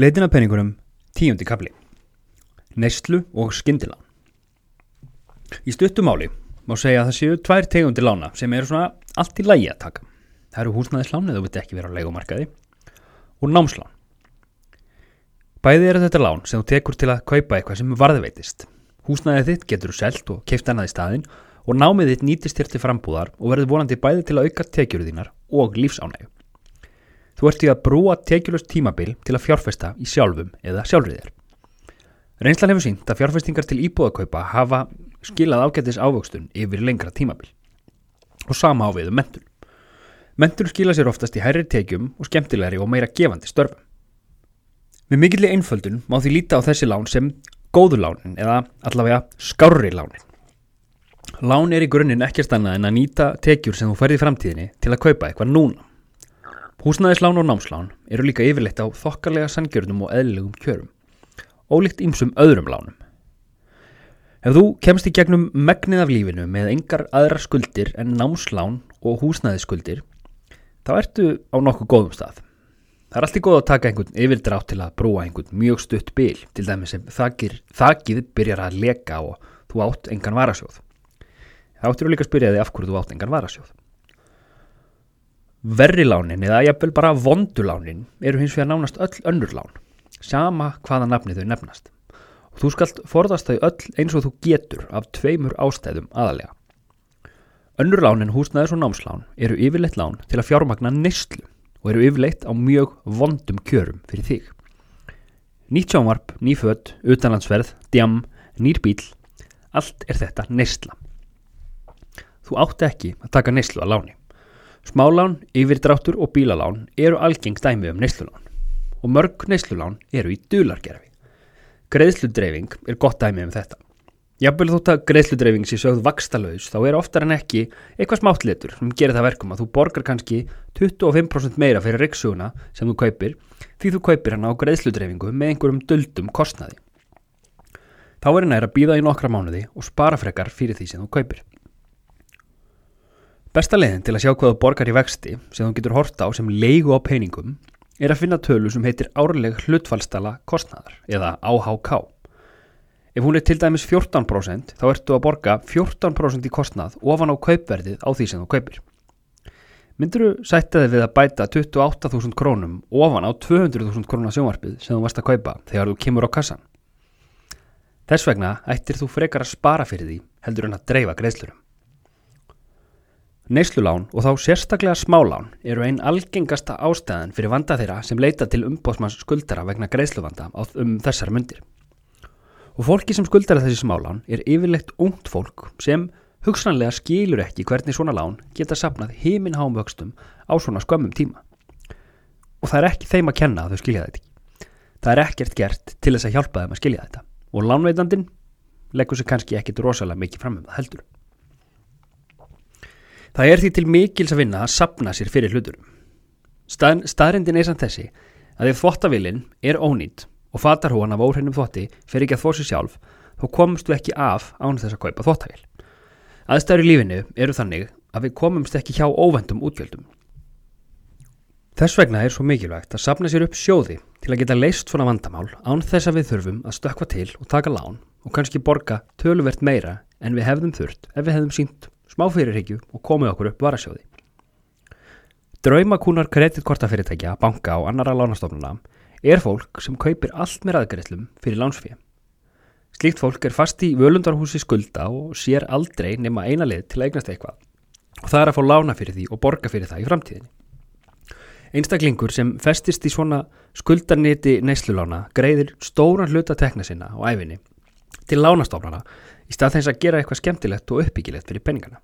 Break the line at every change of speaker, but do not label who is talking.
Leitin af peningunum, tíundi kapli. Neyslu og skindilán. Í stuttumáli má segja að það séu tvær tegundi lána sem eru svona allt í lægi að taka. Það eru húsnæðislán eða þú veit ekki vera á leikumarkaði og námslán. Bæði eru þetta lán sem þú tekur til að kaupa eitthvað sem varðveitist. Húsnæðið þitt getur þú selt og keift annað í staðinn og námið þitt nýtist þér til frambúðar og verður vonandi bæði til að auka tekjuru þínar og lífsánægu. Þú ert í að brúa tekjulust tímabil til að fjárfesta í sjálfum eða sjálfriðir. Reynslan hefur sínt að fjárfestingar til íbúðakaupa hafa skilað ágættis ávöxtun yfir lengra tímabil. Og sama á við um mentun. Mentun skila sér oftast í hærri tekjum og skemmtilegri og meira gefandi störfum. Með mikilli einföldun má því líta á þessi lán sem góðulánin eða allavega skárri lánin. Lán er í grunninn ekkert annað en að nýta tekjur sem þú færði framtíðinni til að kaupa eitthvað núna. Húsnæðislán og námslán eru líka yfirleitt á þokkarlega sangjörnum og eðlilegum kjörum. Ólíkt ýmsum öðrum lánum. Ef þú kemst í gegnum megnið af lífinu með engar aðra skuldir en námslán og húsnæðiskuldir, þá ertu á nokkuð góðum stað. Það er alltið góð að taka einhvern yfirdrátt til að brúa einhvern mjög stutt bil, til dæmis sem þakir, þakið byrjar að leka og þú átt engan varasjóð. Það áttir þú líka að spyrja þig af hverju þú átt engan varasjóð. Verrilánin eða jafnvel bara vondulánin eru hins vegar nánast öll önnur lán, sama hvaða nafni þau nefnast. Þú skalt forðast þau öll eins og þú getur af tveimur ástæðum aðalega. Önnur lán en húsnæðis og námslán eru yfirleitt lán til að fjármagna neyslu og eru yfirleitt á mjög vondum kjörum fyrir þig. Nýtt sjónvarp, nýfödd, utanlandsverð, djam, nýr bíl, allt er þetta neysla. Þú átti ekki að taka neyslu að láni. Smálán, yfirdráttur og bílalán eru algeng dæmi um neyslulán og mörg neyslulán eru í dulargerfi. Greiðsludreifing er gott dæmi um þetta. Jafnvel þótt að greiðsludreifing sé sögð vakstalauðs þá er oftar en ekki eitthvað smáttletur sem gerir það verkum að þú borgar kannski 25% meira fyrir ryggsuguna sem þú kaupir því þú kaupir hana á greiðsludreifingu með einhverjum duldum kostnaði. Þá er nær að býða í nokkra mánuði og spara frekar fyrir því sem þú kaupir. Besta leiðin til að sjá hvað þú borgar í vexti sem þú getur horta á sem leigu á peningum er að finna tölu sem heitir árleg hlutfallstala kostnaðar eða AHK. Ef hún er til dæmis 14% þá ertu að borga 14% í kostnað ofan á kaupverðið á því sem þú kaupir. Myndur þú sætta þig við að bæta 28.000 krónum ofan á 200.000 krónar sjónvarpið sem þú varst að kaupa þegar þú kemur á kassan? Þess vegna ættir þú frekar að spara fyrir því heldur en að dreifa greiðslurum. Neyslulán og þá sérstaklega smálán eru einn algengasta ástæðan fyrir vanda þeirra sem leita til umbóðsmanns skuldara vegna greiðsluvanda um þessar myndir. Og fólki sem skuldara þessi smálán er yfirlegt ungt fólk sem hugsanlega skilur ekki hvernig svona lán geta sapnað heiminn hámvöxtum á svona skömmum tíma. Og það er ekki þeim að kenna að þau skilja þetta ekki. Það er ekkert gert til þess að hjálpa þeim að skilja þetta og lánveitandin leggur sér kannski ekkit rosalega mikið fram um það heldur. Það er því til mikils að vinna að sapna sér fyrir hluturum. Stað, staðrindin er samt þessi að ef þvottavilinn er ónýtt og fatar hún af óhreinum þvotti fyrir ekki að þvó sér sjálf, þá komumst við ekki af án þess að kaupa þvottavil. Aðstæður í lífinu eru þannig að við komumst ekki hjá óvendum útgjöldum. Þess vegna er svo mikilvægt að sapna sér upp sjóði til að geta leist svona vandamál án þess að við þurfum að stökka til og taka lán og kannski borga töluvert meira en við hefðum þurft ef við hefðum sínt smá fyrirhyggju og komið okkur upp varasjóði. Draumakúnar kreditkortafyrirtækja, banka og annara lánastofnuna er fólk sem kaupir allt með raðgreifslum fyrir lánsfíð. Slíkt fólk er fast í völundarhúsi skulda og sér aldrei nema eina lið til að eignast eitthvað og það er að fá lána fyrir því og borga fyrir það í framtíðinni. Einstaklingur sem festist í svona skuldarniti neyslulána greiðir stóran hluta tekna sinna á æfinni til lánastofnana í stað þess að gera eitthvað skemmtilegt og uppbyggilegt fyrir peningana.